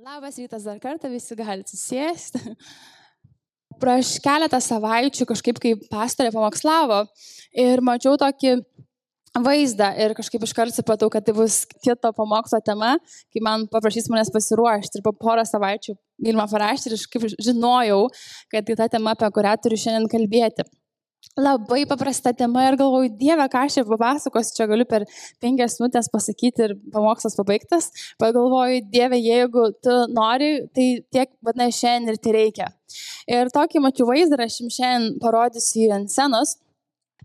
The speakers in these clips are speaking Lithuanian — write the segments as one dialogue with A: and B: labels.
A: Labas rytas dar kartą, visi gali susėsti. Prieš keletą savaičių kažkaip kaip pastorė pamokslavo ir mačiau tokį vaizdą ir kažkaip iškart supratau, kad tai bus kito pamokslo tema, kai man paprašys manęs pasiruošti ir po porą savaičių Vilma parašė ir aš kaip žinojau, kad tai ta tema, apie kurią turiu šiandien kalbėti labai paprasta tema ir galvoju, Dieve, ką aš čia papasakosiu, čia galiu per penkias minutės pasakyti ir pamokslas pabaigtas. Pagalvoju, Dieve, jeigu tu nori, tai tiek, vadinai, šiandien ir tai reikia. Ir tokį mačiau vaizdą aš jums šiandien parodysiu ant scenos.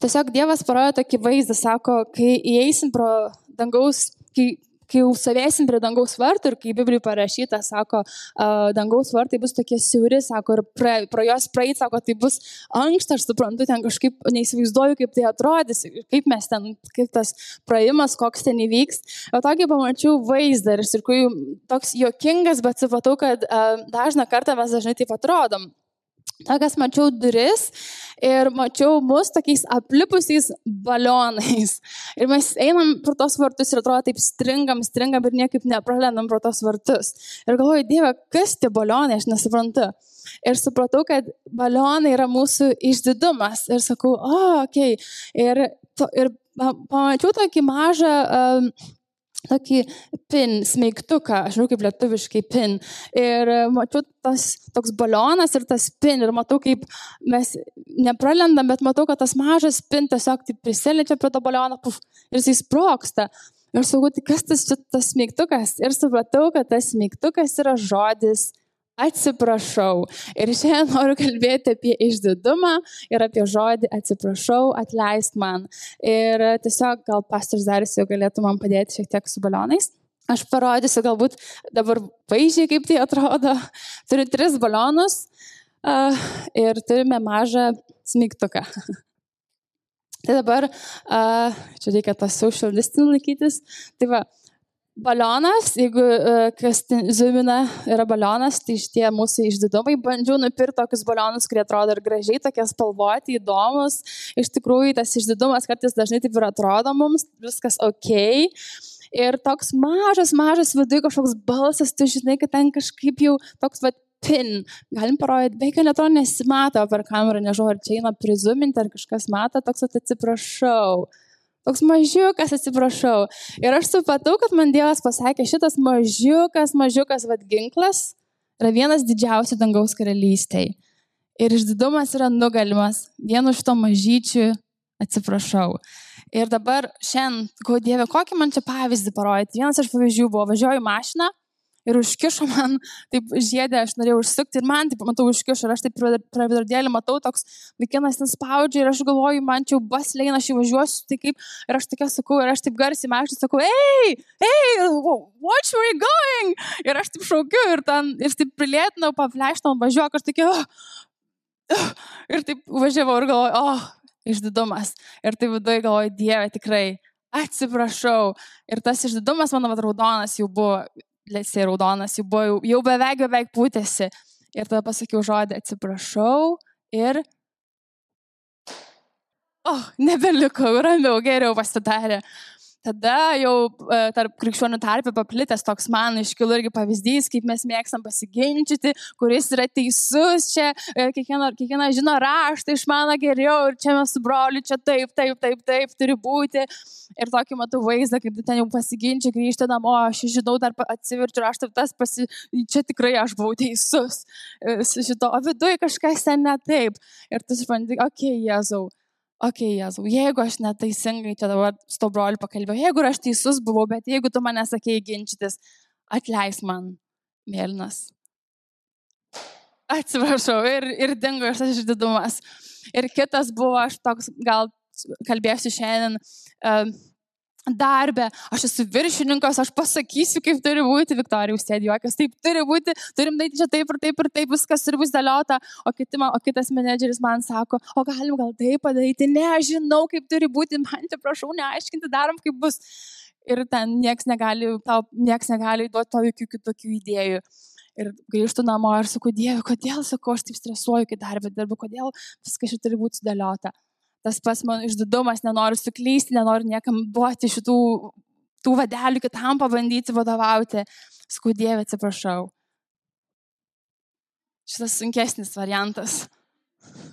A: Tiesiog Dievas parodo tokį vaizdą, sako, kai įeisim pro dangaus, kai kai jau stovėsim prie dangaus vartų ir kai Biblijai parašyta, sako, dangaus vartai bus tokie siauri, sako, ir pra, pro juos praeit, sako, tai bus ankšta, aš suprantu, ten kažkaip neįsivaizduoju, kaip tai atrodys, kaip mes ten, kaip tas praėjimas, koks ten įvyks. O tokį pamačiau vaizdą ir iš tikrųjų toks juokingas, bet supratau, kad dažną kartą mes dažnai taip atrodom. Tokias mačiau duris ir mačiau mus tokiais aplipusiais balionais. Ir mes einam pro tos vartus ir atrodo taip stringam, stringam ir niekaip nepralendam pro tos vartus. Ir galvoju, Dieve, kas tie balionai, aš nesuprantu. Ir supratau, kad balionai yra mūsų išdidumas. Ir sakau, o, oh, okei. Okay. Ir, to, ir pamačiau tokį mažą uh, tokį pin, smeigtuką, aš žinau kaip lietuviškai pin. Ir e, mačiau tas toks balionas ir tas pin. Ir matau, kaip mes nepralendam, bet matau, kad tas mažas pin tiesiog taip prisiliečia prie to baliono puf, ir jis sproksta. Ir sakau, tai kas tas, tas smeigtukas? Ir supratau, kad tas smeigtukas yra žodis atsiprašau. Ir šiandien noriu kalbėti apie išdidumą ir apie žodį atsiprašau, atleisk man. Ir tiesiog gal pastorius Darius jau galėtų man padėti šiek tiek su balionais. Aš parodysiu galbūt dabar vaizdžiai, kaip tai atrodo. Turiu tris balionus uh, ir turime mažą smygtuką. tai dabar, uh, čia reikia tą social distance laikytis. Tai va, balionas, jeigu uh, kas zoomina yra balionas, tai šitie mūsų išdidumai. Bandžiau nupirkti tokius balionus, kurie atrodo ir gražiai, tokie spalvoti, įdomus. Iš tikrųjų, tas išdidumas kartais dažnai taip ir atrodo mums, viskas ok. Ir toks mažas, mažas viduje kažkoks balsas, tu žinai, kad ten kažkaip jau toks, va, pin. Galim parodyti, beveik netrodo nesimato per kamerą, nežinau, ar čia eina prizuminti, ar kažkas mato, toks atsiprašau. Toks mažiukas, atsiprašau. Ir aš supratau, kad man Dievas pasakė, šitas mažiukas, mažiukas vad ginklas yra vienas didžiausių dangaus karalystėje. Ir išdidumas yra nugalimas. Vienu iš to mažyčių atsiprašau. Ir dabar šiandien, ko Dieve, kokį man čia pavyzdį parodyti. Vienas iš pavyzdžių buvo, važiuoju mašiną ir užkišo man, taip žiedė, aš norėjau užsukti ir man, taip matau, užkišo ir aš taip prie vidurdėlį matau, toks vaikinas nespaudžia ir aš galvoju, man čia jau bus leina, aš įvažiuosiu, tai kaip, ir aš tokia sakau, ir aš taip garsiai mašinai sakau, ei, ei, watch where you going? Ir aš taip šaukiu ir ten, ir taip prilėtinau, papleštinau, važiuoju, aš tokia, oh, oh, ir taip važiavau ir galvoju, oh, išdidumas. Ir taip viduje galvoju, Dieve, tikrai, atsiprašau. Ir tas išdidumas mano raudonas jau buvo lėsiai raudonas, jau, buvo, jau, beveik, beveik pūtėsi. Ir tada pasakiau žodį atsiprašau ir... O, oh, nebeliko, ramiau, geriau pasidarė tada jau e, tarp krikščionių tarpė paplitęs toks man iškilo irgi pavyzdys, kaip mes mėgstam pasiginčyti, kuris yra teisus, čia e, kiekviena, kiekviena žino raštą iš mano geriau ir čia mes su broliu, čia taip, taip, taip, taip turi būti. Ir tokį matau vaizdą, kaip ten jau pasiginčia, grįžti namo, aš žinau, dar atsiverčiu raštą, tas pasi... čia tikrai aš buvau teisus. E, šito, o viduje kažkas ten ne taip. Ir tu supranti, okei, okay, Jėzau okei, okay, Jėzau, jeigu aš neteisingai čia dabar su to broliu pakalbėjau, jeigu aš teisus buvau, bet jeigu tu mane sakėjai ginčytis, atleis man, mėlynas. Atsiprašau, ir, ir dingo iš tas išdidumas. Ir kitas buvo, aš toks, gal kalbėsiu šiandien, darbę, aš esu viršininkas, aš pasakysiu, kaip turi būti, Viktorija užsėdė juokas, taip turi būti, turim daryti čia taip ir taip ir taip, viskas turi būti dėliota, o, man, o kitas menedžeris man sako, o galim gal taip padaryti, ne, aš žinau, kaip turi būti, man te prašau, neaiškinti, darom kaip bus. Ir ten nieks negali, tau nieks negali duoti to jokių kitokių idėjų. Ir grįžtu namo ir sakau, Dieve, kodėl, sakau, aš taip stresuoju, kai darbę dirbu, kodėl viskas čia turi būti sudėliota tas pas mano išdidumas, nenoriu suklysti, nenoriu niekam duoti šitų tų vadelių kitam pabandyti vadovauti. Skudėvė, atsiprašau. šitas sunkesnis variantas.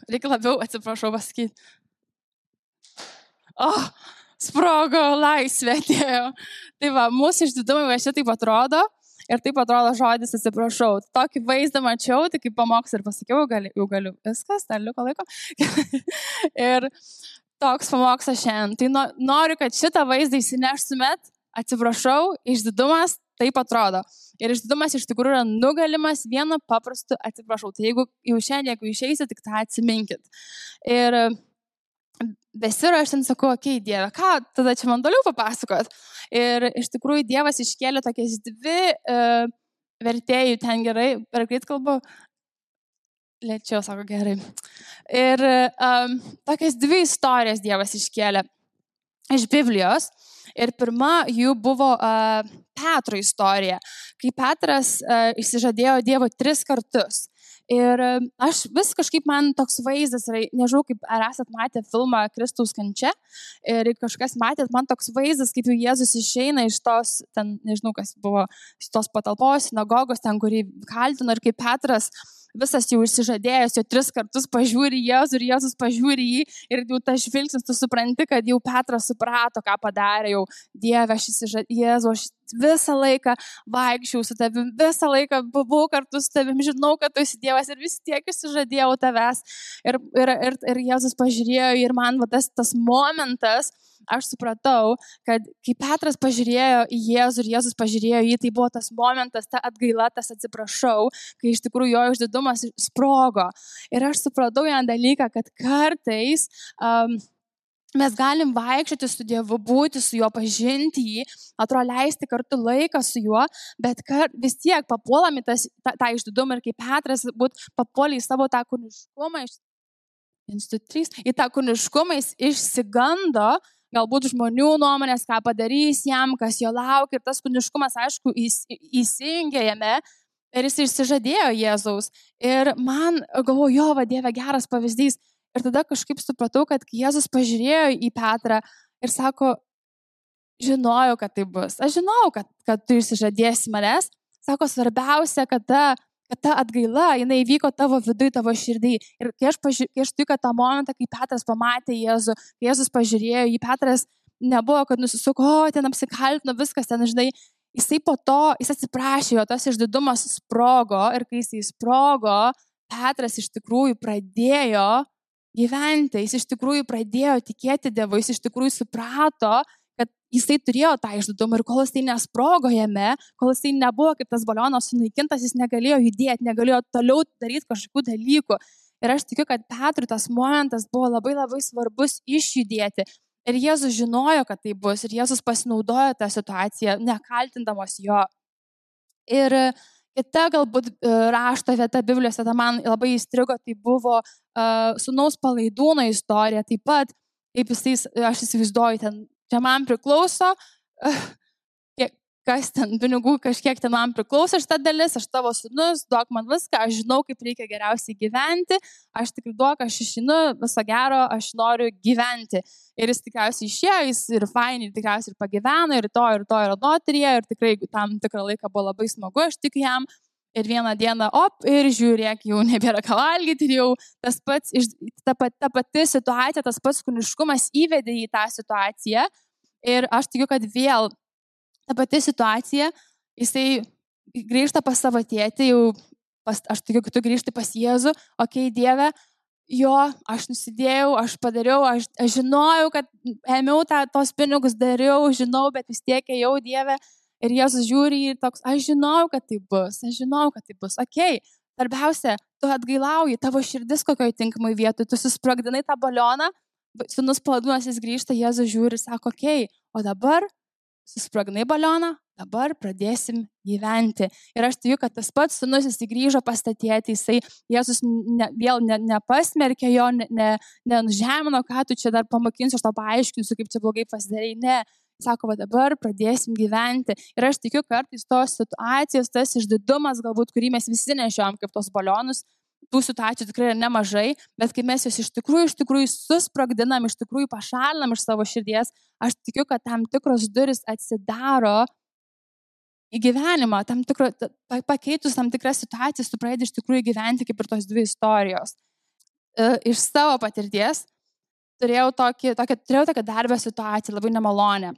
A: Reikia labiau, atsiprašau, pasakyti. O, oh, sprogo laisvė atėjo. Tai va, mūsų išdidumai va šitaip atrodo. Ir taip atrodo žodis, atsiprašau. Tokį vaizdą mačiau, tai kaip pamoks ir pasakiau, gali, jau galiu viskas, dar liko laiko. ir toks pamokslas šiandien. Tai noriu, kad šitą vaizdą įsineštumėt, atsiprašau, išdidumas taip atrodo. Ir išdidumas iš tikrųjų yra nugalimas vienu paprastu atsiprašau. Tai jeigu jau šiandien, jeigu išeisite, tik tą atsiminkit. Ir besiruošiant sakau, okei, okay, Dieve, ką tada čia man toliau papasakot. Ir iš tikrųjų Dievas iškėlė tokias dvi uh, vertėjų ten gerai, per greit kalbu, lėčiau sako gerai. Ir um, tokias dvi istorijas Dievas iškėlė iš Biblijos. Ir pirma jų buvo uh, Petro istorija, kai Petras uh, išsižadėjo Dievo tris kartus. Ir aš vis kažkaip man toks vaizdas, yra, nežinau, kaip ar esat matę filmą Kristaus kančia, ir kažkas matėt, man toks vaizdas, kaip jau Jėzus išeina iš tos, ten, nežinau, kas buvo, iš tos patalpos, sinagogos, ten, kurį kaltino, ir kaip Petras visas jau išsižadėjęs, jau tris kartus pažiūri Jėzų ir Jėzus pažiūri jį ir jau tas žvilgsnis, tu supranti, kad jau Petras suprato, ką padarė, jau Dieve, aš išsižadėjau, Jėzu, aš visą laiką vaikščiau su tavim, visą laiką buvau kartu su tavim, žinau, kad tu esi Dievas ir vis tiek išsižadėjau tavęs. Ir, ir, ir, ir Jėzus pažiūrėjo ir man va, tas, tas momentas, aš supratau, kad kai Petras pažiūrėjo į Jėzų ir Jėzus pažiūrėjo į jį, tai buvo tas momentas, ta atgaila, tas atsiprašau, kai iš tikrųjų jo išdidumas sprogo. Ir aš supratau vieną dalyką, kad kartais um, mes galim vaikščioti su Dievu, būti su juo, pažinti jį, atrodo leisti kartu laiką su juo, bet kar, vis tiek papuolami tas, tą, tą išdidumą ir kaip Petras būt papuolė į savo tą kūniškumą, iš, į tą kūniškumą jis išsigando, galbūt žmonių nuomonės, ką padarys jam, kas jo laukia. Ir tas kūniškumas, aišku, įsijungė jame ir jis išsižadėjo Jėzaus. Ir man, galvoju, jo, va Dieve, geras pavyzdys. Ir tada kažkaip supratau, kad Jėzus pažiūrėjo į Petrą ir sako, žinojau, kad tai bus. Aš žinau, kad, kad tu išsižadėsi manęs. Sako, svarbiausia, kad ta kad ta atgaila, jinai įvyko tavo viduje, tavo širdį. Ir kai aš, paži... kai aš tikiu tą momentą, kai Petras pamatė Jėzų, kai Jėzus pažiūrėjo į Petras, nebuvo, kad nusisuko, o ten apsikaltino viskas, ten, žinai, jisai po to, jis atsiprašė, jo tas išdidumas sprogo ir kai jisai sprogo, Petras iš tikrųjų pradėjo gyventi, jis iš tikrųjų pradėjo tikėti Dievu, jis iš tikrųjų suprato, jisai turėjo tą išdidumą ir kol jisai nesprogo jame, kol jisai nebuvo kaip tas balionas sunaikintas, jis negalėjo judėti, negalėjo toliau daryti kažkokių dalykų. Ir aš tikiu, kad Petrui tas momentas buvo labai labai svarbus išjudėti. Ir Jėzus žinojo, kad tai bus. Ir Jėzus pasinaudojo tą situaciją, nekaltindamas jo. Ir kita galbūt e, rašto vieta Biblijos, tada man labai įstrigo, tai buvo uh, sunaus palaidūno istorija. Taip pat, kaip jisai, aš įsivaizduoju, ten čia man priklauso, kas ten pinigų, kažkiek ten man priklauso šitą dalis, aš tavo sunus, duok man viską, aš žinau, kaip reikia geriausiai gyventi, aš tik duok, aš išinu, viso gero, aš noriu gyventi. Ir jis tikriausiai išėjo, jis ir fainai, tikriausiai ir pagyveno, ir to, ir to, ir anotrija, ir tikrai tam tikrą laiką buvo labai smagu, aš tik jam. Ir vieną dieną, op, ir žiūrėk, jau nebėra ką valgyti, ir jau tas pats, ta, ta pati situacija, tas pats kūniškumas įvedė į tą situaciją, Ir aš tikiu, kad vėl ta pati situacija, jisai grįžta pas savo tėtį, jau pas, aš tikiu, kad tu grįžti pas Jėzų, okei, okay, Dieve, jo, aš nusidėjau, aš padariau, aš, aš žinojau, kad ėmiau tą, tos pinigus, dariau, žinau, bet vis tiek ėjau Dieve. Ir Jėzus žiūri ir toks, aš žinau, kad tai bus, aš žinau, kad tai bus. Okei, okay, svarbiausia, tu atgailauji, tavo širdis kokioje tinkamai vietoje, tu susprogdinai tą balioną, Sūnus paladūnas jis grįžta, Jėzus žiūri ir sako, okei, okay, o dabar susprognai balioną, dabar pradėsim gyventi. Ir aš tikiu, kad tas pats sunus jis grįžo pastatėti, jisai Jėzus ne, vėl ne, nepasmerkė jo, nenužemino, ne, ne ką tu čia dar pamokinsiu, aš tau paaiškinsiu, kaip čia blogai pasidarai. Ne, sako, va dabar pradėsim gyventi. Ir aš tikiu, kartais tos situacijos, tas išdidumas, galbūt, kurį mes visi nešiojam kaip tos balionus, tų situacijų tikrai yra nemažai, bet kai mes juos iš tikrųjų, iš tikrųjų susprogdinam, iš tikrųjų pašalinam iš savo širdies, aš tikiu, kad tam tikros duris atsidaro į gyvenimą, tam tikro, pakeitus tam tikras situacijas, tu pradedi iš tikrųjų gyventi kaip ir tos dvi istorijos. E, iš savo patirties turėjau, tokį, tokią, turėjau tokią darbę situaciją, labai nemalonę.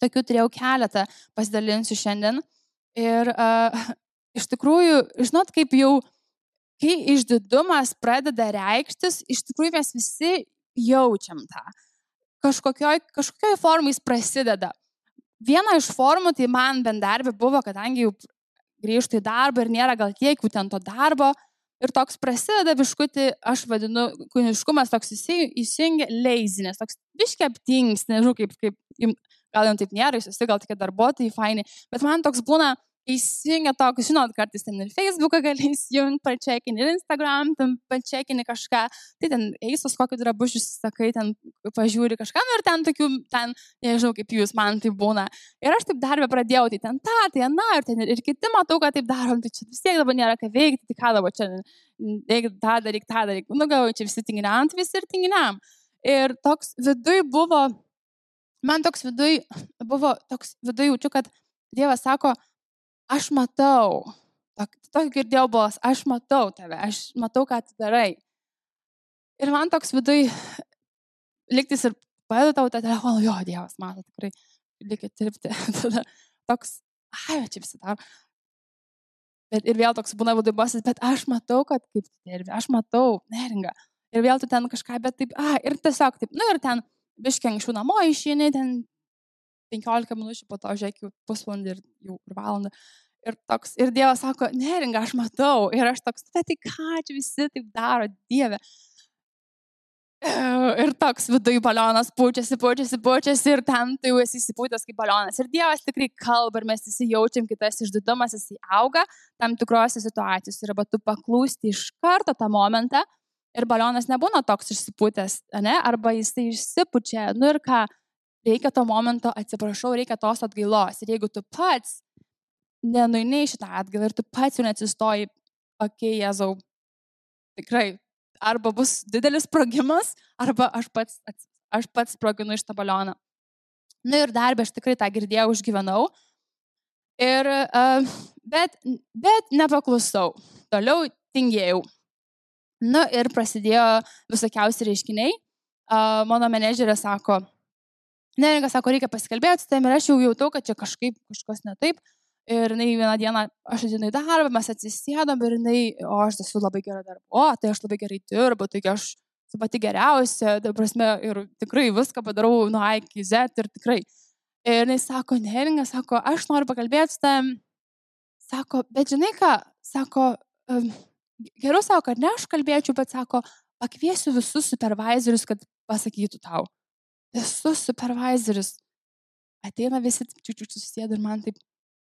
A: Tokių turėjau keletą, pasidalinsiu šiandien. Ir uh, iš tikrųjų, žinot, kaip jau, kai išdidumas pradeda reikštis, iš tikrųjų mes visi jaučiam tą. Kažkokioj, kažkokioj formai jis prasideda. Viena iš formų, tai man bent darbė buvo, kadangi jau grįžtų į darbą ir nėra gal tiek jau ten to darbo. Ir toks prasideda biškuti, aš vadinu, kūniškumas toks įsijungia lazinės, toks biškiai aptings, nežinau, kaip, kaip, gal jau taip nėra, jūs visi gal tokie darbuotojai, faini, bet man toks būna, įsijungia toks, žinot, kartais ten ir Facebooką gali įsijungti, pačekinti, ir Instagram, ten pačekinti kažką, tai ten eisus kokį drabužius, sakai, ten pažiūri kažką, nu ir ten tokių, ten, nežinau, kaip jūs, man tai būna. Ir aš taip darbę pradėjau, tai ten tą, tai na, ir ten ir kiti matau, kad taip darom, tai čia vis tiek dabar nėra ką veikti, tai ką dabar čia, reikia tą daryti, tą daryti, nu gal čia visi tinginiam, tai visi ir tinginiam. Ir toks viduj buvo, man toks viduj buvo, toks viduj jaučiu, kad Dievas sako, aš matau, tokį girdėjau bos, aš matau tave, aš matau, ką tu darai. Ir man toks vidui, liktis ir padedu tau tą telefoną, jo, Dievas, mato tikrai, reikia dirbti. Tada toks, ai, čia visi daro. Bet ir vėl toks būna vidui bosas, bet aš matau, kad kaip tu dirbi, aš matau, neringa. Ir vėl tu ten kažką, bet taip, a, ir tiesiog taip, nu ir ten, biškiai anksčiau namo išėjai, ten 15 minučių, po to žiūrėk, jau pusvalandį ir jau ir valandą. Ir, toks, ir Dievas sako, neringa, aš matau. Ir aš toks, bet tai ką čia visi taip daro, Dieve. Ir toks viduje balionas pučiasi, pučiasi, pučiasi ir ten tai jau esi įsipūtęs kaip balionas. Ir Dievas tikrai kalba ir mes visi jaučiam, kai tas išdidumas jis auga tam tikrose situacijose. Ir arba tu paklūsti iš karto tą momentą ir balionas nebūna toks išsipūtęs, ne? arba jisai išsipučia. Nu ir ką, reikia to momento, atsiprašau, reikia tos atgailos. Ir jeigu tu pats nenuini į šitą atgailą ir tu pats jau neatsistoji, okei, okay, Jėzau, tikrai, arba bus didelis sprogimas, arba aš pats, aš pats sproginu iš tą balioną. Na nu, ir darbę aš tikrai tą girdėjau, užgyvenau. Ir, uh, bet, bet nepaklusau. Toliau tingėjau. Na nu, ir prasidėjo visokiausi reiškiniai. Mano menedžerė sako, Neringa sako, reikia pasikalbėti su tavimi ir aš jau jautau, kad čia kažkaip kažkas ne taip. Ir jinai vieną dieną, aš atėjau į darbą, mes atsisėdom ir jinai, o aš esu labai gera darbo, o tai aš labai gerai dirbu, taigi aš esu pati geriausia, ta prasme, ir tikrai viską padarau nuo A iki Z ir tikrai. Ir jinai sako, neringa, sako, aš noriu pakalbėti su tavimi. Sako, bet žinai ką, sako, um, geriau sako, kad ne aš kalbėčiau, bet sako, pakviesiu visus supervisorius, kad pasakytų tau esu supervisoris. Ateina visi, čiūčiu susėda ir man taip,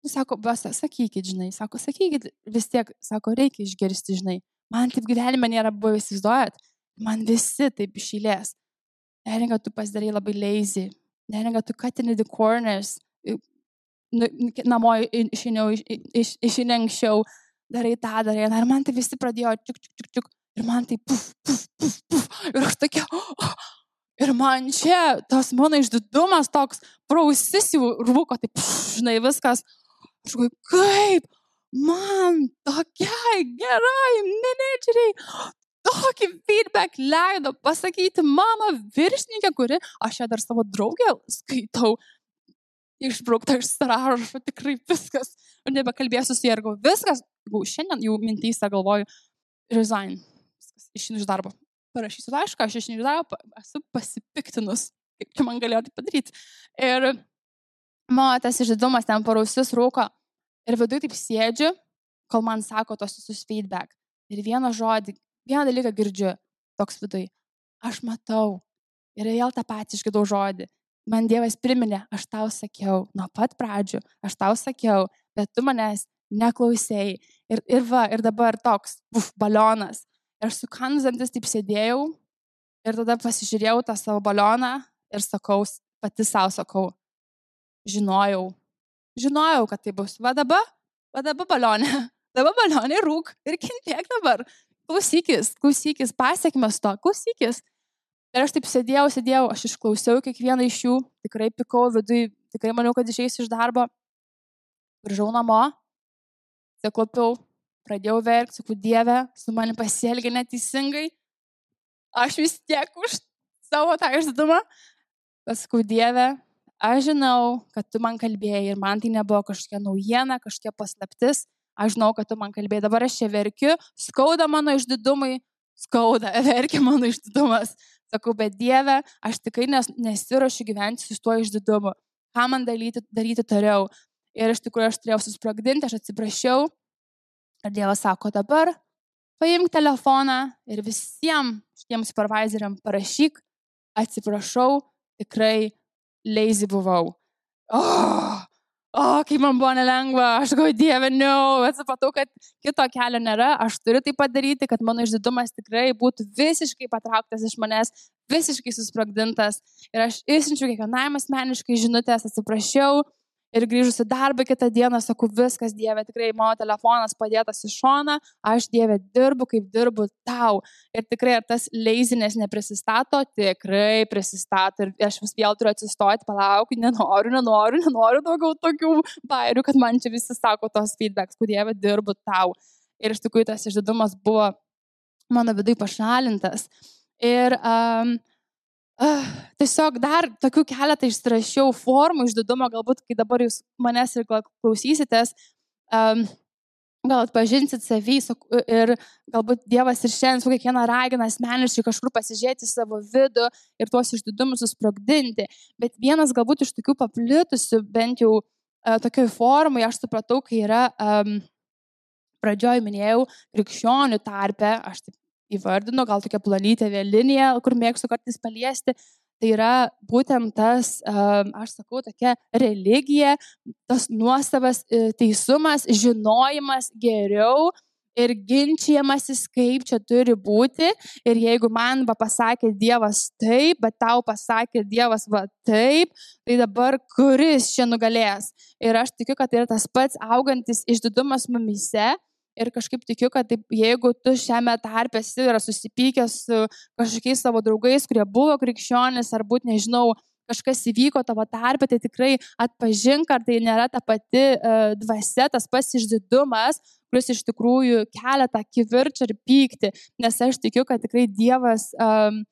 A: nu, sako, basa, sakykit, žinai, sako, sakykit, vis tiek, sako, reikia išgirsti, žinai. Man taip gyvenime nėra buvę, įsivaizduojat, man visi taip išėlės. Neringa, tu pasidarai labai lazy. Neringa, tu cutting the corners. Nu, namo išiniau, iš, išiniau anksčiau, darai tą, darai. Ir man tai visi pradėjo čiuk, čiuk, čiuk, čiuk. Ir man tai puf, puf, puf, puf. Ir aš tokia, oh, Ir man čia tas mano išdidumas toks prausis jau rūko, taip, žinai, viskas. Aš galvoju, kaip man tokiai gerai menedžeriai tokį feedback leido pasakyti mano viršininkė, kuri, aš ją dar savo draugę skaitau, išbraukta iš sąrašo, tikrai viskas. Ir nebekalbėsiu su Jergu, viskas, jau šiandien jau mintyse galvoju, resign, išinu iš darbo parašysiu laišką, aš iš nežinau, esu pasipiktinus, kaip čia man galėjo tai padaryti. Ir mano tas išdidumas ten parausis rūko ir viduje taip sėdžiu, kol man sako tos visus feedback. Ir vieną žodį, vieną dalyką girdžiu, toks viduje. Aš matau. Ir vėl tą patį išgirdau žodį. Man Dievas priminė, aš tau sakiau, nuo pat pradžių, aš tau sakiau, bet tu manęs neklausėjai. Ir, ir va, ir dabar toks, uf, balionas. Ir aš su kanzantis taip sėdėjau ir tada pasižiūrėjau tą savo balioną ir sakau, pati savo sakau, žinojau, žinojau, kad tai bus. Va dabar, va dabar balionė, dabar balionė rūk ir kentėk dabar. Klausykis, klausykis, pasiekmes to, klausykis. Ir aš taip sėdėjau, sėdėjau, aš išklausiau kiekvieną iš jų, tikrai pikau vidui, tikrai maniau, kad išeisiu iš darbo. grįžau namo, atsiklaupiau, pradėjau verkti, sakau, Dieve, su manim pasielgė neteisingai, aš vis tiek už savo tą išdidumą, pasakau, Dieve, aš žinau, kad tu man kalbėjai ir man tai nebuvo kažkokia naujiena, kažkokia paslaptis, aš žinau, kad tu man kalbėjai, dabar aš čia verkiu, skauda mano išdidumai, skauda, verkia mano išdidumas. Sakau, bet Dieve, aš tikrai nes, nesiuošiu gyventi su tuo išdidumu. Ką man daryti, daryti toliau? Ir iš tikrųjų aš turėjau susprogdinti, aš atsiprašiau. Ir Dievas sako, dabar paimk telefoną ir visiems šitiems supervisoriam parašyk, atsiprašau, tikrai lazy buvau. Oh, o, kaip man buvo nelengva, aš galvoju, dieve, ne, supratau, kad kito kelio nėra, aš turiu tai padaryti, kad mano išdidumas tikrai būtų visiškai patrauktas iš manęs, visiškai susprogdintas. Ir aš išsiunčiu kiekvienam asmeniškai žinutės, atsiprašiau, Ir grįžusi darbą kitą dieną, sakau, viskas, Dieve, tikrai mano telefonas padėtas į šoną, aš Dieve dirbu, kaip dirbu tau. Ir tikrai ar tas leizinės neprisistato, tikrai prisistato. Ir aš vis vėl turiu atsistoti, palaukti, nenoriu, nenoriu, nenoriu daugiau tokių bairių, kad man čia visi sako tos feedbacks, kur Dieve dirbu tau. Ir iš tikrųjų tas išdidumas buvo mano vidui pašalintas. Ir um, Uh, tiesiog dar tokių keletą išsirašiau formų išdidumo, galbūt kai dabar jūs manęs ir klausysitės, um, gal atpažinsit savį ir galbūt Dievas ir šiandien su kiekviena ragina asmeniškai kažkur pasižiūrėti savo vidų ir tuos išdidumus susprogdinti. Bet vienas galbūt iš tokių paplitusių, bent jau uh, tokioj formai, aš supratau, kai yra um, pradžioj minėjau krikščionių tarpe, aš taip įvardinu, gal tokia plonytė vėlinė, kur mėgstu kartais paliesti. Tai yra būtent tas, aš sakau, tokia religija, tas nuostabas e, teisumas, žinojimas geriau ir ginčiamasis, kaip čia turi būti. Ir jeigu man va pasakė Dievas taip, bet tau pasakė Dievas va taip, tai dabar kuris čia nugalės. Ir aš tikiu, kad tai yra tas pats augantis išdidumas mumise Ir kažkaip tikiu, kad taip, jeigu tu šiame tarpe esi ir susipykęs su kažkokiais savo draugais, kurie buvo krikščionis, ar būt, nežinau, kažkas įvyko tavo tarpe, tai tikrai atpažink, ar tai nėra ta pati uh, dvasia, tas pats išdidumas, kuris iš tikrųjų kelia tą kivirčią ir pyktį. Nes aš tikiu, kad tikrai Dievas, um,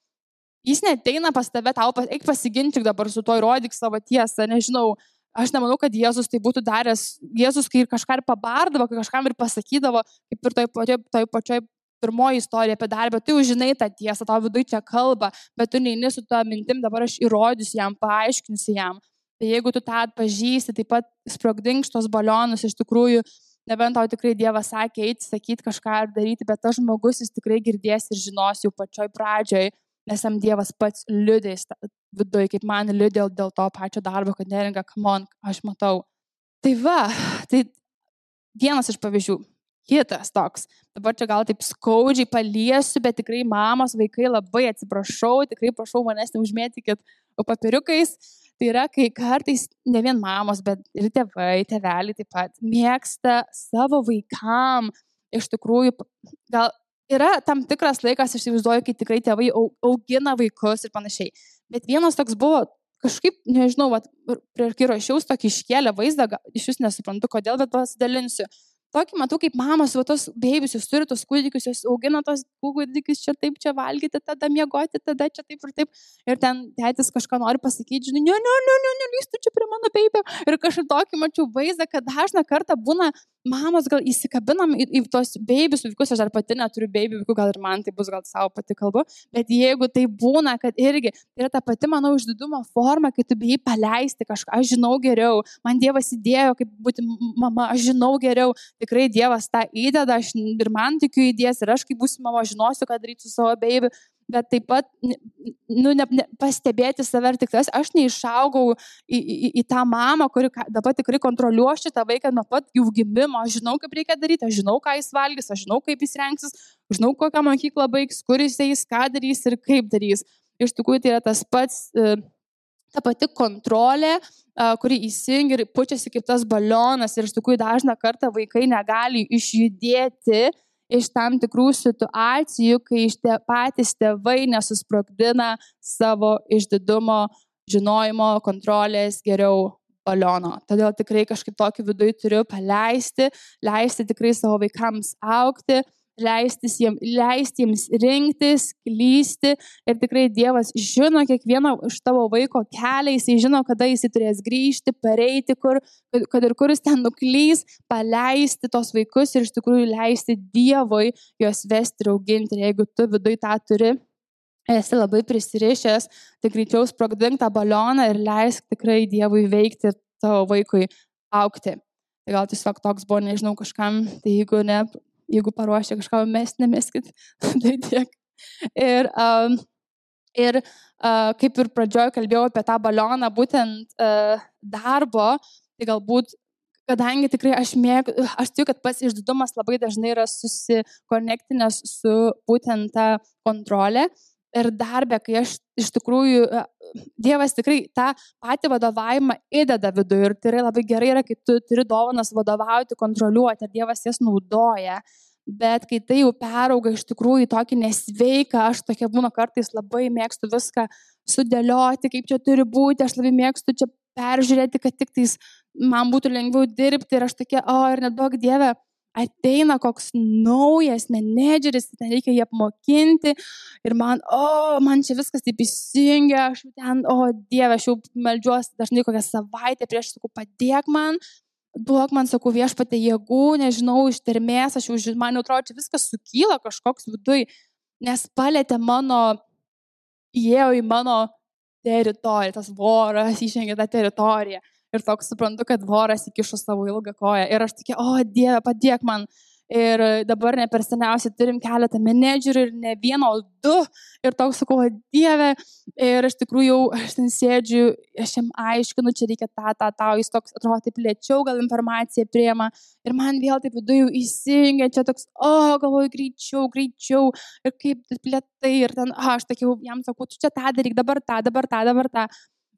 A: jis neteina pas tave, tau, eik pasiginčyk dabar su to, įrodyk savo tiesą, nežinau, Aš nemanau, kad Jėzus tai būtų daręs. Jėzus, kai kažką ir pabardavo, kai kažkam ir pasakydavo, kaip ir toj pačioj, toj pačioj pirmoji istorija apie darbą, tu jau žinai tą tiesą, tavo viduje čia kalba, bet tu neini su to mintim, dabar aš įrodysiu jam, paaiškinsiu jam. Tai jeigu tu tą atpažįsti, taip pat sprogdink šitos balionus, iš tikrųjų, nebent tau tikrai Dievas sakė eiti, sakyti kažką ar daryti, bet tas žmogus jis tikrai girdės ir žinos jau pačioj pradžioj, nes jam Dievas pats liudės viduje, kaip man liudė dėl to pačio darbo, kad neringa, come on, aš matau. Tai va, tai vienas iš pavyzdžių. Kitas toks. Dabar čia gal taip skaudžiai paliesiu, bet tikrai mamos, vaikai labai atsiprašau, tikrai prašau manęs neužmėtykit papiriukais. Tai yra, kai kartais ne vien mamos, bet ir tėvai, tėveliai taip pat mėgsta savo vaikam iš tikrųjų, gal yra tam tikras laikas, aš įsivaizduoju, kai tikrai tėvai augina vaikus ir panašiai. Bet vienas toks buvo kažkaip, nežinau, vat, prieš kai rašiausi tokį iškėlę vaizdą, iš jūs nesuprantu kodėl, bet pasidalinsiu tokį matau, kaip mamos, va tos beibius, jūs turite tos kūdikius, jūs augina tos kūdikius, čia taip, čia valgyti, tada miegoti, tada čia taip ir taip. Ir ten tėtis kažką nori pasakyti, žinai, ne, ne, ne, ne, ne, lystų čia prie mano beibio. Ir kažkaip tokį mačiau vaizdą, kad dažną kartą būna mamos gal įsikabinam į, į tos beibius vaikus, aš dar pati neturiu beibių vaikų, gal ir man tai bus, gal savo pati kalbu, bet jeigu tai būna, kad irgi tai yra ta pati, manau, išdidumo forma, kai tu bijai paleisti kažką, aš žinau geriau, man Dievas įdėjo, kaip būti mama, aš žinau geriau, tikrai Dievas tą įdeda, aš ir man tikiu įdės, ir aš kaip būsiu mama žinosiu, ką daryti su savo beibiu, bet taip pat nu, ne, ne, pastebėti save ir tik tas, aš neišaugau į, į, į tą mamą, kuri dabar tikrai kontroliuoju šitą vaiką nuo pat jų gimimo, aš žinau, kaip reikia daryti, aš žinau, ką jis valgys, aš žinau, kaip jis rengsis, žinau, kokią mokyklą baigs, kur jis eis, ką darys ir kaip darys. Iš tikrųjų, tai yra tas pats, e, ta pati kontrolė, kuri įsijungia ir pučiasi kaip tas balionas ir iš tikrųjų dažna kartą vaikai negali išjudėti iš tam tikrų situacijų, kai te, patys tėvai nesusprogdina savo išdidumo, žinojimo, kontrolės geriau baliono. Todėl tikrai kažkaip tokį viduje turiu paleisti, leisti tikrai savo vaikams aukti, leistis jiems, leisti jiems rinktis, klysti. Ir tikrai Dievas žino kiekvieno iš tavo vaiko kelią, jisai žino, kada jisai turės grįžti, pareiti, kur, kad ir kur jis ten nuklys, paleisti tos vaikus ir iš tikrųjų leisti Dievui juos vesti ir auginti. Ir jeigu tu viduje tą turi, esi labai prisirišęs, tai greičiau sprogdink tą balioną ir leisk tikrai Dievui veikti tavo vaikui aukti. Tai gal tiesiog toks buvo, nežinau, kažkam, tai jeigu ne, jeigu paruošia kažką, mes nemeskit. tai tiek. Ir, um, ir uh, kaip ir pradžioje kalbėjau apie tą balioną, būtent uh, darbo, tai galbūt kadangi tikrai aš mėgau, aš tikiu, kad pats išdidumas labai dažnai yra susikonektinęs su būtent ta kontrolė ir darbė, kai aš iš tikrųjų, Dievas tikrai tą patį vadovavimą įdeda viduje ir tai yra labai gerai, yra, kai tu turi dovanas vadovauti, kontroliuoti ir Dievas jas naudoja. Bet kai tai jau perauga iš tikrųjų tokį nesveiką, aš tokia būna kartais labai mėgstu viską sudėlioti, kaip čia turi būti, aš labai mėgstu čia peržiūrėti, kad tik tais man būtų lengviau dirbti ir aš tokia, o ir nedaug Dieve, ateina koks naujas menedžeris, ten reikia jį apmokinti ir man, o, man čia viskas taip įsijungia, aš ten, o Dieve, aš jau melžiuosi dažnai kokią savaitę prieš, sakau, padėk man, duok man, sakau, viešpatė jėgų, nežinau, ištermės, aš jau, man jau atrodo, čia viskas sukyla kažkoks viduj, nes palėtė mano, įėjo į mano teritoriją, tas voras išengė tą teritoriją ir toks suprantu, kad voras įkišo savo ilgą koją. Ir aš tokia, o Dieve, padėk man. Ir dabar ne per seniausiai turim keletą menedžerių ir ne vieną, o du. Ir toks sakau, Dieve. Ir iš tikrųjų jau aš ten sėdžiu, aš jam aiškinu, čia reikia tą, tą, tą, jis toks atrodo taip lėčiau, gal informaciją priema. Ir man vėl taip viduje įsijungia, čia toks, o, galvoju, greičiau, greičiau. Ir kaip lėtai. Ir ten, a, aš sakiau, jam sakau, tu čia tą daryk, dabar tą, dabar tą, dabar tą.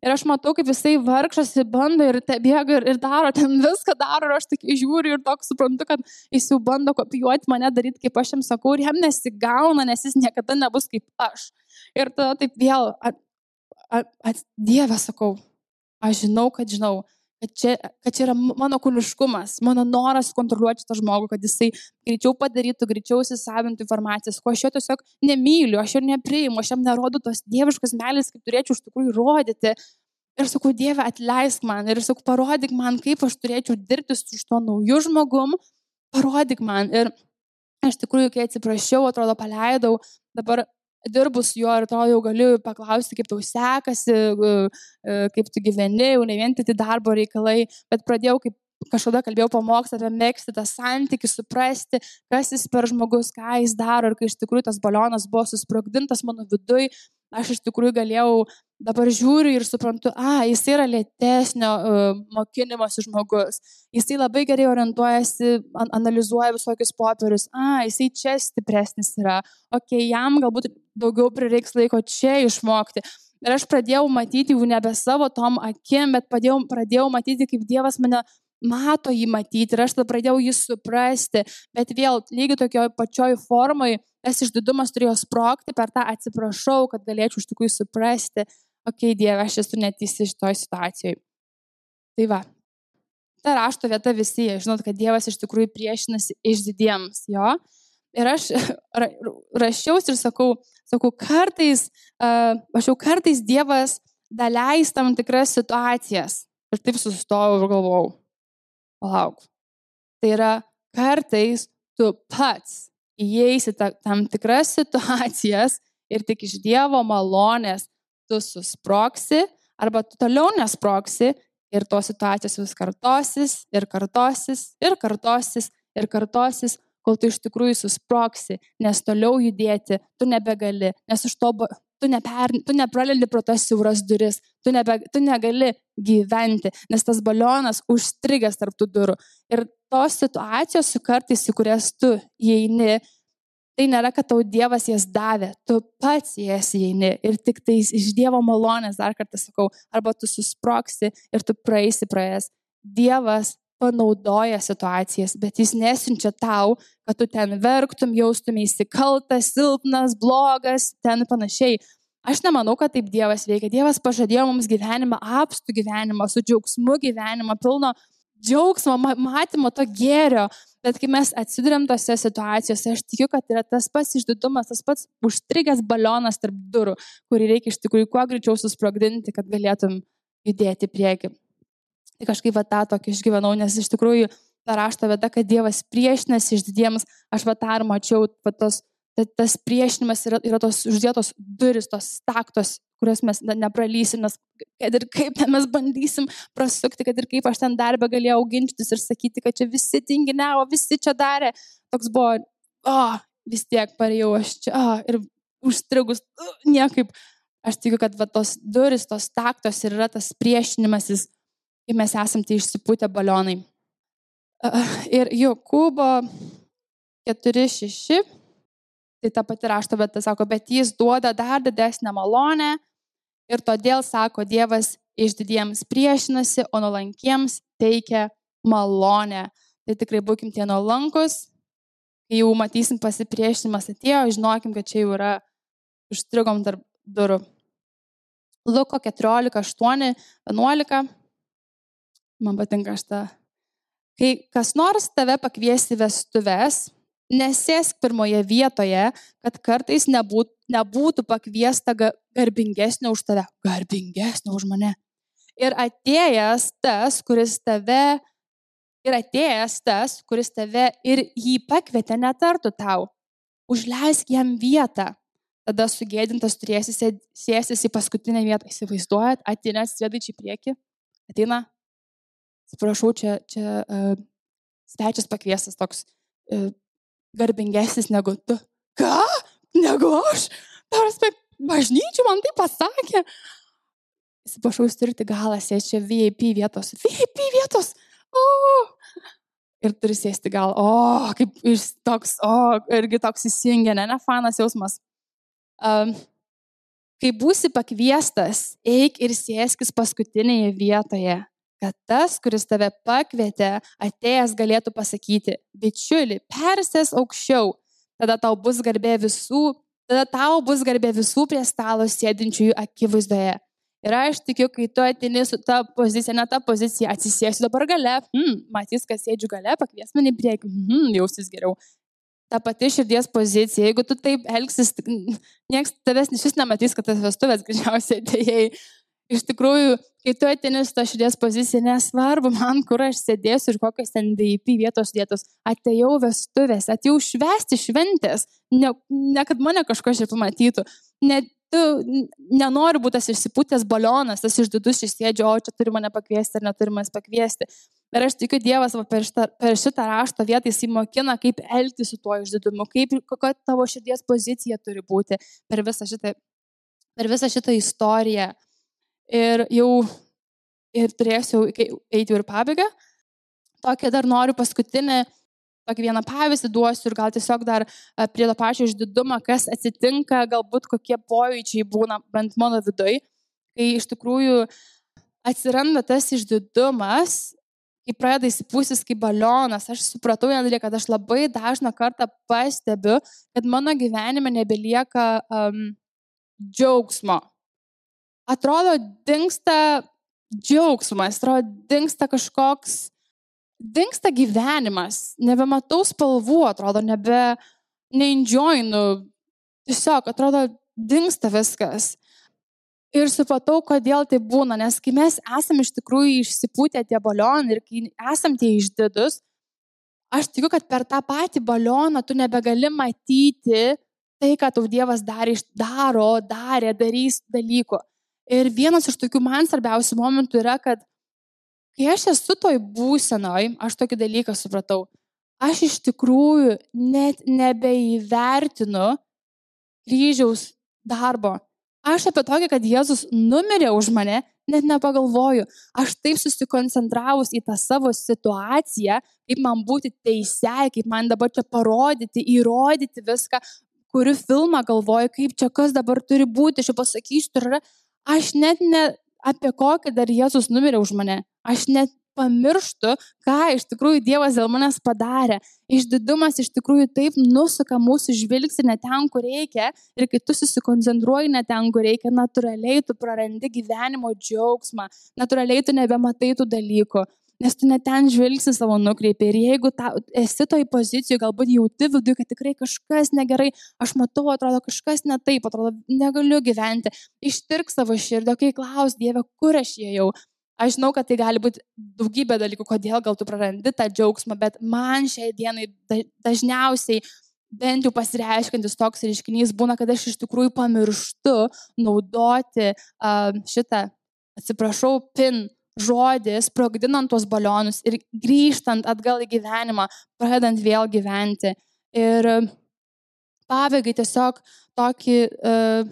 A: Ir aš matau, kaip jisai vargšas ir bando ir te bėga ir, ir daro, ten viską daro, ir aš tik žiūriu ir toks suprantu, kad jis jau bando kopijuoti mane, daryti, kaip aš jam sakau, ir jam nesigauna, nes jis niekada nebus kaip aš. Ir tada taip vėl, at, at, at, Dieve sakau, aš žinau, kad žinau, kad čia, kad čia yra mano kūniškumas, mano noras kontroliuoti tą žmogų, kad jisai greičiau padarytų, greičiau įsisavintų informacijas, ko aš jo tiesiog nemyliu, aš jo nepriimu, aš jam nerodu tos dieviškos meilės, kaip turėčiau iš tikrųjų rodyti. Ir sakau, Dieve, atleisk man ir sakau, parodyk man, kaip aš turėčiau dirbti su šito nauju žmogum, parodyk man. Ir aš tikrųjų, kai atsiprašiau, atrodo, paleidau, dabar dirbu su juo ir to jau galiu paklausti, kaip tau sekasi, e, e, kaip tu gyveni, jau ne vien tik darbo reikalai, bet pradėjau kaip kažkada kalbėjau pamokslą apie mėgsti tą santykių, suprasti, kas jis per žmogus, ką jis daro ir kai iš tikrųjų tas balionas buvo susprogdintas mano vidui, aš iš tikrųjų galėjau dabar žiūriu ir suprantu, a, jis yra lėtesnio uh, mokymosi žmogus, jisai labai gerai orientuojasi, an, analizuoja visokius popierius, a, jisai čia stipresnis yra, okei, okay, jam galbūt daugiau prireiks laiko čia išmokti. Ir aš pradėjau matyti jau nebe savo tom akim, bet pradėjau, pradėjau matyti, kaip Dievas mane mato jį matyti ir aš tada pradėjau jį suprasti, bet vėl lygiai tokioj pačioj formai tas išdidumas turėjo sprokti per tą atsiprašau, kad galėčiau iš tikrųjų suprasti, okei, okay, Dieve, aš esu neteisi šitoj situacijoje. Tai va. Ta rašto vieta visi, žinot, kad Dievas iš tikrųjų priešinasi išdidiems, jo. Ir aš ra, rašiausi ir sakau, sakau, kartais, uh, aš jau kartais Dievas daleis tam tikras situacijas. Ir taip sustojau ir galvojau, palauk. Tai yra, kartais tu pats įeisi tam tikras situacijas ir tik iš Dievo malonės tu susproksi arba tu toliau nesproksi ir tos situacijos vis kartosis ir kartosis ir kartosis ir kartosis, kol tu iš tikrųjų susproksi, nes toliau judėti tu nebegali, nes iš to tu, neper, tu nepralendi pro tas siauras duris, tu, nebe, tu negali gyventi, nes tas balionas užstrigęs tarp tų durų. Ir tos situacijos, kartais, į kurias tu įeini, Tai nėra, kad tau Dievas jas davė, tu pats jas įeini ir tik tai iš Dievo malonės, dar kartą sakau, arba tu susproksi ir tu praeisi praėjęs. Dievas panaudoja situacijas, bet jis nesinčia tau, kad tu ten verktum, jaustumėsi kaltas, silpnas, blogas, ten panašiai. Aš nemanau, kad taip Dievas veikia. Dievas pažadėjo mums gyvenimą, apstų gyvenimą, su džiaugsmu gyvenimą, pilno džiaugsmo, matymo, to gėrio. Bet kai mes atsidurėm tose situacijose, aš tikiu, kad yra tas pats išdidumas, tas pats užstrigęs balionas tarp durų, kurį reikia iš tikrųjų kuo greičiau susprogdinti, kad galėtum judėti prieki. Tai kažkaip va tą tokį išgyvenau, nes iš tikrųjų ta rašto vieta, kad Dievas priešinasi išdidiems, aš va tą ir mačiau, va tos Bet tas priešinimas yra, yra tos uždėtos duris, tos staktos, kurias mes nepralysim, nes kad ir kaip mes bandysim prasukti, kad ir kaip aš ten darbę galėjau ginčytis ir sakyti, kad čia visi tinginiavo, visi čia darė. Toks buvo, o, oh, vis tiek parėjau aš čia, oh, ir užstrigus, uh, niekaip. Aš tikiu, kad va, tos duris, tos taktos ir yra tas priešinimasis, kai mes esam tai išsipūtę balionai. Ir Jokūbo 4.6 Tai ta pati rašto vieta sako, bet jis duoda dar didesnę malonę ir todėl, sako, Dievas išdidiems priešinasi, o nuolankiems teikia malonę. Tai tikrai būkim tie nuolankus, kai jau matysim pasipriešinimas atėjo, žinokim, kad čia jau yra užstrigom tarp durų. Luko 14, 8, 11. Man patinka šitą. Kai kas nors tave pakviesi vestuves, nesėsk pirmoje vietoje, kad kartais nebūt, nebūtų pakviesta garbingesnio už tave, garbingesnio už mane. Ir atėjęs tas, kuris tave, ir atėjęs tas, kuris tave ir jį pakvietė, netartų tau, užleisk jam vietą. Tada sugėdintas turėsi sėstis į paskutinę vietą. Įsivaizduojat, ateina sėdai čia į priekį, ateina, atsiprašau, čia, čia uh, svečias pakviestas toks uh, garbingesnis negu tu. Ką? Negu aš? Tarsi, bažnyčia man tai pasakė. Įsipašau, jūs turite galą sėsti čia VIP vietos. VIP vietos. O! Ir turi sėsti gal. O, kaip iš toks, o, irgi toks įsijungia, ne, ne fanas jausmas. Um, kai būsi pakviestas, eik ir sėskis paskutinėje vietoje kad tas, kuris tave pakvietė, atėjęs galėtų pasakyti, bičiuli, persės aukščiau, tada tau bus garbė visų, tada tau bus garbė visų prie stalo sėdinčiųjų akivaizdoje. Ir aš tikiu, kai tu atini su ta pozicija, ne ta pozicija, atsisėsiu dabar gale, hmm, matys, kad sėdžiu gale, pakvies mane į priekį, hmm, jausis geriau. Ta pati širdies pozicija, jeigu tu taip elgsis, niekas tavęs iš vis nematys, kad tas vestuvės greičiausiai atėjai iš tikrųjų, kai tu atini su ta širdies pozicija, nesvarbu man, kur aš sėdėsiu ir kokios ten VIP vietos vietos, atėjau vestuvės, atėjau švesti šventės, ne, ne kad mane kažko čia pamatytų, ne, tu nenori būti tas išsipūtęs balionas, tas išdidus išsėdžio, o čia turi mane pakviesti ar neturi manęs pakviesti. Ir aš tikiu, Dievas va, per, šitą, per šitą rašto vietą jis įmokina, kaip elgtis su tuo išdidumu, kaip, kokia tavo širdies pozicija turi būti per visą šitą, per visą šitą istoriją. Ir jau ir turėsiu eiti ir pabaigą. Tokia dar noriu paskutinį, tokį vieną pavyzdį duosiu ir gal tiesiog dar prie to pačio išdidumo, kas atsitinka, galbūt kokie pojūčiai būna bent mano vidui, kai iš tikrųjų atsiranda tas išdidumas, kai pradeda įsipūsis kaip balionas, aš supratau vieną dalyką, kad aš labai dažną kartą pastebiu, kad mano gyvenime nebelieka um, džiaugsmo atrodo, dinksta džiaugsmas, atrodo, dinksta kažkoks, dinksta gyvenimas, nebematau spalvų, atrodo, nebe neindžiojinu, tiesiog atrodo, dinksta viskas. Ir supratau, kodėl tai būna, nes kai mes esame iš tikrųjų išsipūtę tie balionai ir kai esame tie išdidus, aš tikiu, kad per tą patį balioną tu nebegali matyti tai, ką tau Dievas darė, daro, darė, darys dalykų. Ir vienas iš tokių man svarbiausių momentų yra, kad kai aš esu toj būsenoj, aš tokį dalyką supratau, aš iš tikrųjų net nebeįvertinu kryžiaus darbo. Aš apie tokį, kad Jėzus numirė už mane, net nepagalvoju. Aš taip susikoncentravus į tą savo situaciją, kaip man būti teisėjai, kaip man dabar čia parodyti, įrodyti viską, kuriu filmą galvoju, kaip čia kas dabar turi būti, aš jau pasakysiu, ir Aš net ne apie kokį dar Jėzus numirė už mane. Aš net pamirštu, ką iš tikrųjų Dievas dėl manęs padarė. Išdidumas iš tikrųjų taip nusuka mūsų žvilgsnį ne ten, kur reikia. Ir kai tu susikoncentruoji ne ten, kur reikia, natūraliai tu prarandi gyvenimo džiaugsmą, natūraliai tu nebematai tų dalykų nes tu net ten žvilgsni savo nukreipi. Ir jeigu ta, esi toj pozicijoje, galbūt jauti viduje, kad tikrai kažkas negerai, aš matau, atrodo kažkas ne taip, atrodo, negaliu gyventi, ištirk savo širdį, kai klaus Dieve, kur aš ėjau. Aš žinau, kad tai gali būti daugybė dalykų, kodėl gal tu prarandi tą džiaugsmą, bet man šiai dienai dažniausiai bent jau pasireiškintis toks reiškinys būna, kad aš iš tikrųjų pamirštu naudoti uh, šitą, atsiprašau, pin žodį, sprogdinant tuos balionus ir grįžtant atgal į gyvenimą, pradedant vėl gyventi. Ir pabaigai tiesiog tokį, uh,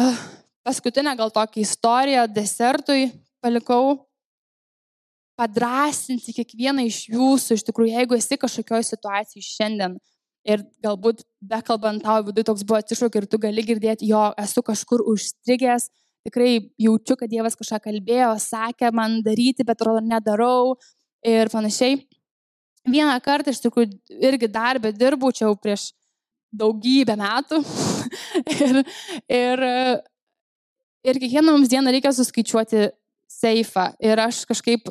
A: uh, paskutinę gal tokią istoriją desertui palikau padrasinti kiekvieną iš jūsų, iš tikrųjų, jeigu esi kažkokioje situacijoje šiandien ir galbūt bekalbant tau viduje toks buvo atsišūk ir tu gali girdėti, jo, esu kažkur užstrigęs, tikrai jaučiu, kad Dievas kažką kalbėjo, sakė man daryti, bet atrodo nedarau ir panašiai. Vieną kartą iš tikrųjų irgi darbę dirbau, čia jau prieš daugybę metų. ir, ir, ir kiekvieną mums dieną reikia suskaičiuoti seifą. Ir aš kažkaip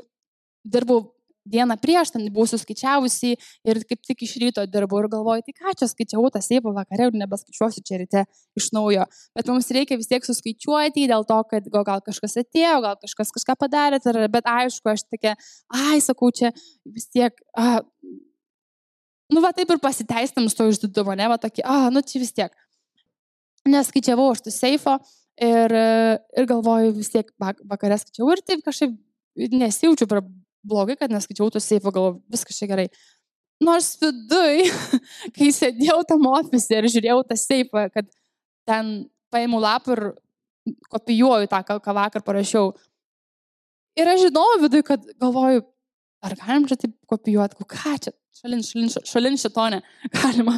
A: dirbau dieną prieš, ten buvau suskaičiavusi ir kaip tik iš ryto dirbau ir galvoju, tai ką čia skaičiavau tą seipą vakare ir nebeskaičiuosiu čia ryte iš naujo. Bet mums reikia vis tiek suskaičiuoti dėl to, kad gal kažkas atėjo, gal kažkas kažką padarė, bet aišku, aš tokia, ai, sakau, čia vis tiek, a, nu va taip ir pasiteistam su to išdidumo, ne, va tokį, a, nu čia vis tiek. Neskaičiavau aš tų seifo ir, ir galvoju vis tiek vakarę skaičiau ir taip kažkaip nesijaučiu blogai, kad neskaičiau tų seifų, galvoju, viskas čia gerai. Nors viduj, kai sėdėjau tam ofise ir žiūrėjau tą seifą, kad ten paėmų lapą ir kopijuoju tą, ką vakar parašiau. Ir aš žinau viduj, kad galvoju, ar galim čia taip kopijuoti, ką čia, šalin, šalin, šalin šitonė, galima.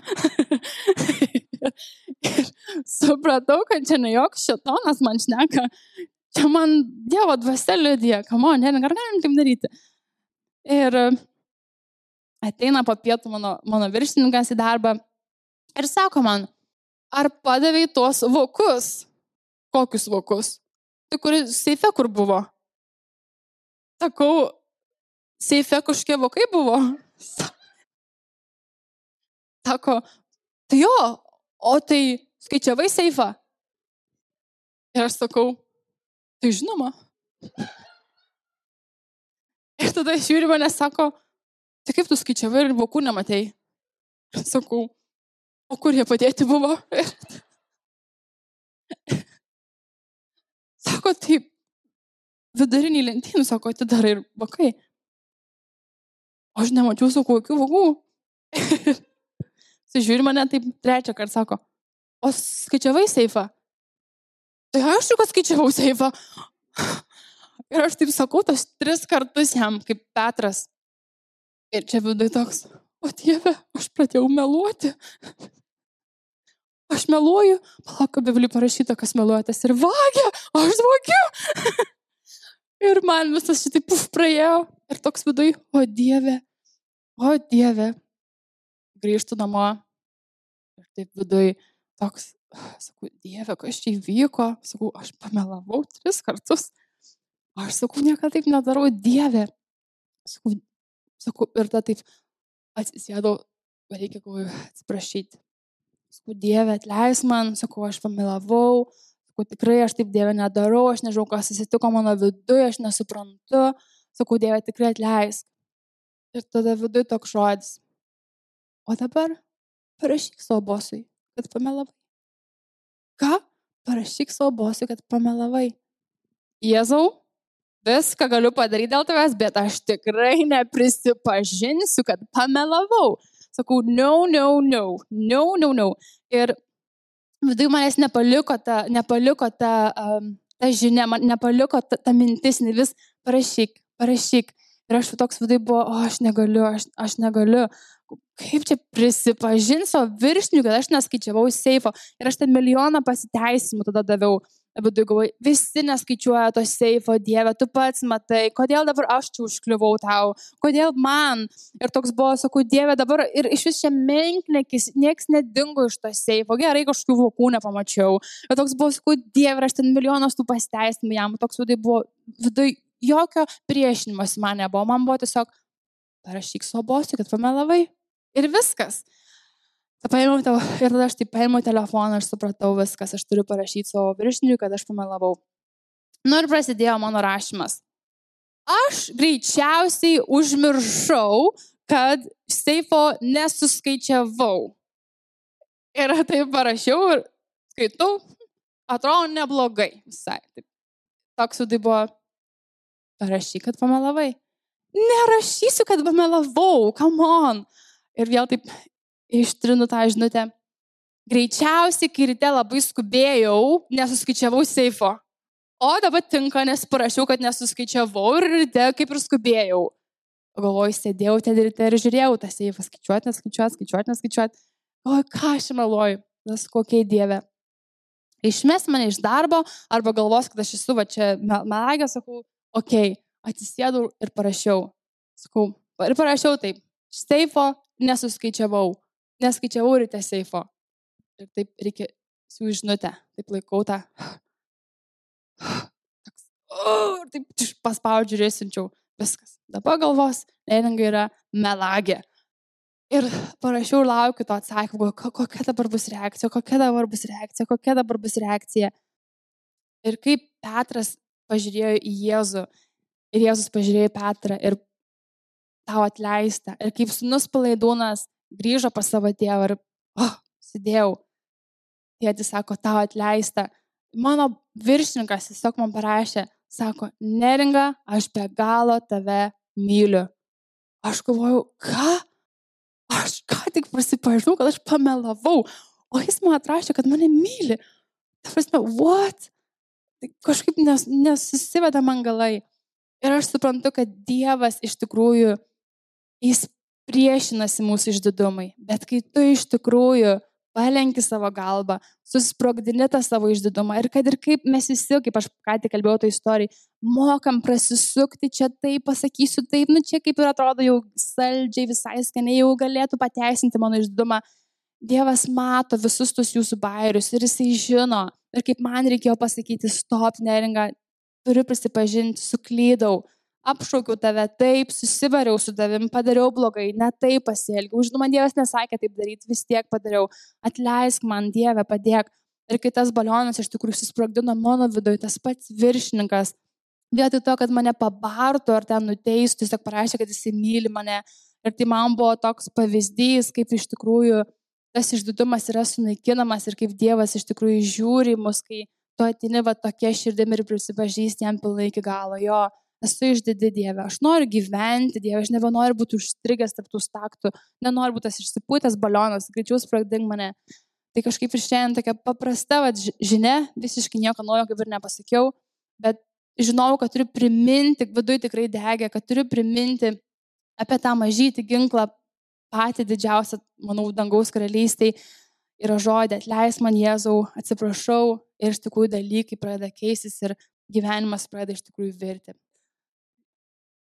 A: ir supratau, kad čia ne joks šitonas man šneka, čia man Dievo dvasia liudija, kam on, ar galim taip daryti. Ir ateina po pietų mano, mano viršininkas į darbą ir sako man, ar padavėjai tuos vokus? Kokius vokus? Tai kur seife kur buvo? Sakau, seife kažkokie vokai buvo. Sako, tai jo, o tai skaičiavai seifą? Ir aš sakau, tai žinoma. Ir tada žiūri mane, sako, tai kaip tu skaičiavai ir vokų nematėjai? Sakau, o kur jie padėti buvo? sako, taip, vidurinį lentynų, sako, atidarai ir vokai. O aš nemačiau su kokiu vokų. Sižiūri mane taip trečią kartą, sako, o skaičiavai seifą? Tai aš jau, kad skaičiavau seifą. Ir aš taip sakau, tas tris kartus jam, kaip Petras. Ir čia vidai toks, o Dieve, aš pradėjau meluoti. Aš meluoju, palauk, Biblijai parašyta, kas meluoja, tas ir vagia, aš vagiu. ir man visas šitai puf praėjo. Ir toks vidai, o Dieve, o Dieve. Grįžtu namo. Ir taip vidai toks, sakau, Dieve, kas čia įvyko. Sakau, aš pamelavau tris kartus. Aš sakau, niekada taip nedarau, Dieve. Sakau, sakau ir tada taip atsisėdau, reikia galvoju atsiprašyti. Sakau, Dieve, atleis man, sakau, aš pamilavau, sakau, tikrai aš taip Dieve nedarau, aš nežinau, kas atsitiko mano viduje, aš nesuprantu, sakau, Dieve, tikrai atleis. Ir tada viduje toks žodis. O dabar parašyk savo bosui, kad pamelavai. Ką? Parašyk savo bosui, kad pamelavai. Jėzau, viską galiu padaryti dėl tavęs, bet aš tikrai neprisipažinsiu, kad pamelavau. Sakau, no, no, no, no, no, no. Ir viduje manęs nepaliko ta, nepaliko ta, um, ta žinia, man nepaliko ta, ta mintis, ne vis parašyk, parašyk. Ir aš toks viduje buvo, o aš negaliu, aš, aš negaliu. Kaip čia prisipažinsiu viršiniu, kad aš neskaičiavau seifo. Ir aš ten milijoną pasiteisimų tada daviau viduje galvoju, visi neskaičiuoja to seifo, Dieve, tu pats matai, kodėl dabar aš čia užkliuvau tau, kodėl man. Ir toks buvo, sakau, Dieve, dabar ir iš vis čia menknekis, nieks nedingo iš to seifo, gerai kažkokių vokų nepamačiau. Ir toks buvo, sakau, Dieve, aš ten milijonas tų pasteisimų jam, toks viduje buvo, viduje jokio priešinimas man nebuvo, man buvo tiesiog, parašyk savo bosui, kad pamelavai. Ir viskas. Paėmiau tavo, ir tada aš taip paėmiau telefoną, aš supratau viskas, aš turiu parašyti savo viršiniui, kad aš pamelavau. Nu ir prasidėjo mano rašymas. Aš greičiausiai užmiršau, kad seifo nesuskaičiavau. Ir taip parašiau ir skaitau, atrodo neblogai visai. Taip. Toks tai buvo, parašyk, kad pamelavai. Nerašysiu, kad pamelavau, come on. Ir vėl taip ištrinu tą žinutę. Greičiausiai, kai ryte labai skubėjau, nesuskaičiavau seifo. O dabar tinka, nes parašiau, kad nesuskaičiavau ir ryte kaip ir skubėjau. Galvoju, sėdėjau ten ryte ir žiūrėjau tą seifą, skaičiuoti, neskaičiuoti, skaičiuoti, neskaičiuoti. O ką aš meluoju, tas kokie dieve. Išmes mane iš darbo arba galvos, kad aš esu va čia melagė, sakau, okei, okay, atsisėdau ir parašiau. Sakau, ir parašiau taip, seifo nesuskaičiavau neskaičiavau ryte seifo. Ir taip reikia siū žinutę, taip laikau tą. Ir taip paspaudžiu ir įsinčiau. Viskas. Dabar galvos, neringa yra melagė. Ir parašiau ir laukiu to atsakymo, kokia dabar bus reakcija, kokia dabar bus reakcija, kokia dabar bus reakcija. Ir kaip Petras pažiūrėjo į Jėzų, ir Jėzus pažiūrėjo į Petrą ir tau atleista. Ir kaip sunus palaidūnas grįžo pas savo tėvą ir, oh, sėdėjau. Tėtis sako, tau atleista. Mano viršininkas tiesiog man parašė, sako, neringa, aš be galo tave myliu. Aš galvojau, ką? Aš ką tik prisipažinau, kad aš pamelavau, o jis man atrašė, kad mane myli. Ta prasme, what? Tai kažkaip nes, nesusiveda man galai. Ir aš suprantu, kad Dievas iš tikrųjų, jis priešinasi mūsų išdidumui. Bet kai tu iš tikrųjų palenki savo galvą, susprogdini tą savo išdidumą ir kad ir kaip mes visi, kaip aš ką tik kalbėjau to istorijai, mokam prasisukti, čia taip pasakysiu, taip, nu čia kaip ir atrodo jau saldžiai, visai skaniai jau galėtų pateisinti mano išdidumą. Dievas mato visus tus jūsų bairius ir jisai žino. Ir kaip man reikėjo pasakyti, stop, neringa, turiu prisipažinti, suklydau, apšaukiau tave taip, susivariau su tavim, padariau blogai, ne taip pasielgiau. Žinoma, Dievas nesakė taip daryti, vis tiek padariau. Atleisk man, Dieve, padėk. Ir kai tas balionas iš tikrųjų susprogdino mano viduje, tas pats viršininkas, vietoj to, kad mane pabartų ar ten nuteistų, tiesiog parašė, kad jis myli mane. Ir tai man buvo toks pavyzdys, kaip iš tikrųjų tas išdidumas yra sunaikinamas ir kaip Dievas iš tikrųjų žiūri mus, kai tu atini va tokia širdimi ir prisipažįsti jam pilnai iki galo. Jo, esu išdidi Dieve, aš noriu gyventi Dieve, aš nebenoriu būti užstrigęs tarp tų staktų, nenoriu būti tas išsipūtęs balionas, greičiau sprogdink mane. Tai kažkaip ir šiandien tokia paprasta va, žinia, visiškai nieko naujo kaip ir nepasakiau, bet žinau, kad turiu priminti, viduje tikrai degė, kad turiu priminti apie tą mažytį ginklą, patį didžiausią, manau, dangaus karalystiai. Yra žodė, atleis man Jėzau, atsiprašau ir iš tikrųjų dalykai pradeda keistis ir gyvenimas pradeda iš tikrųjų virti.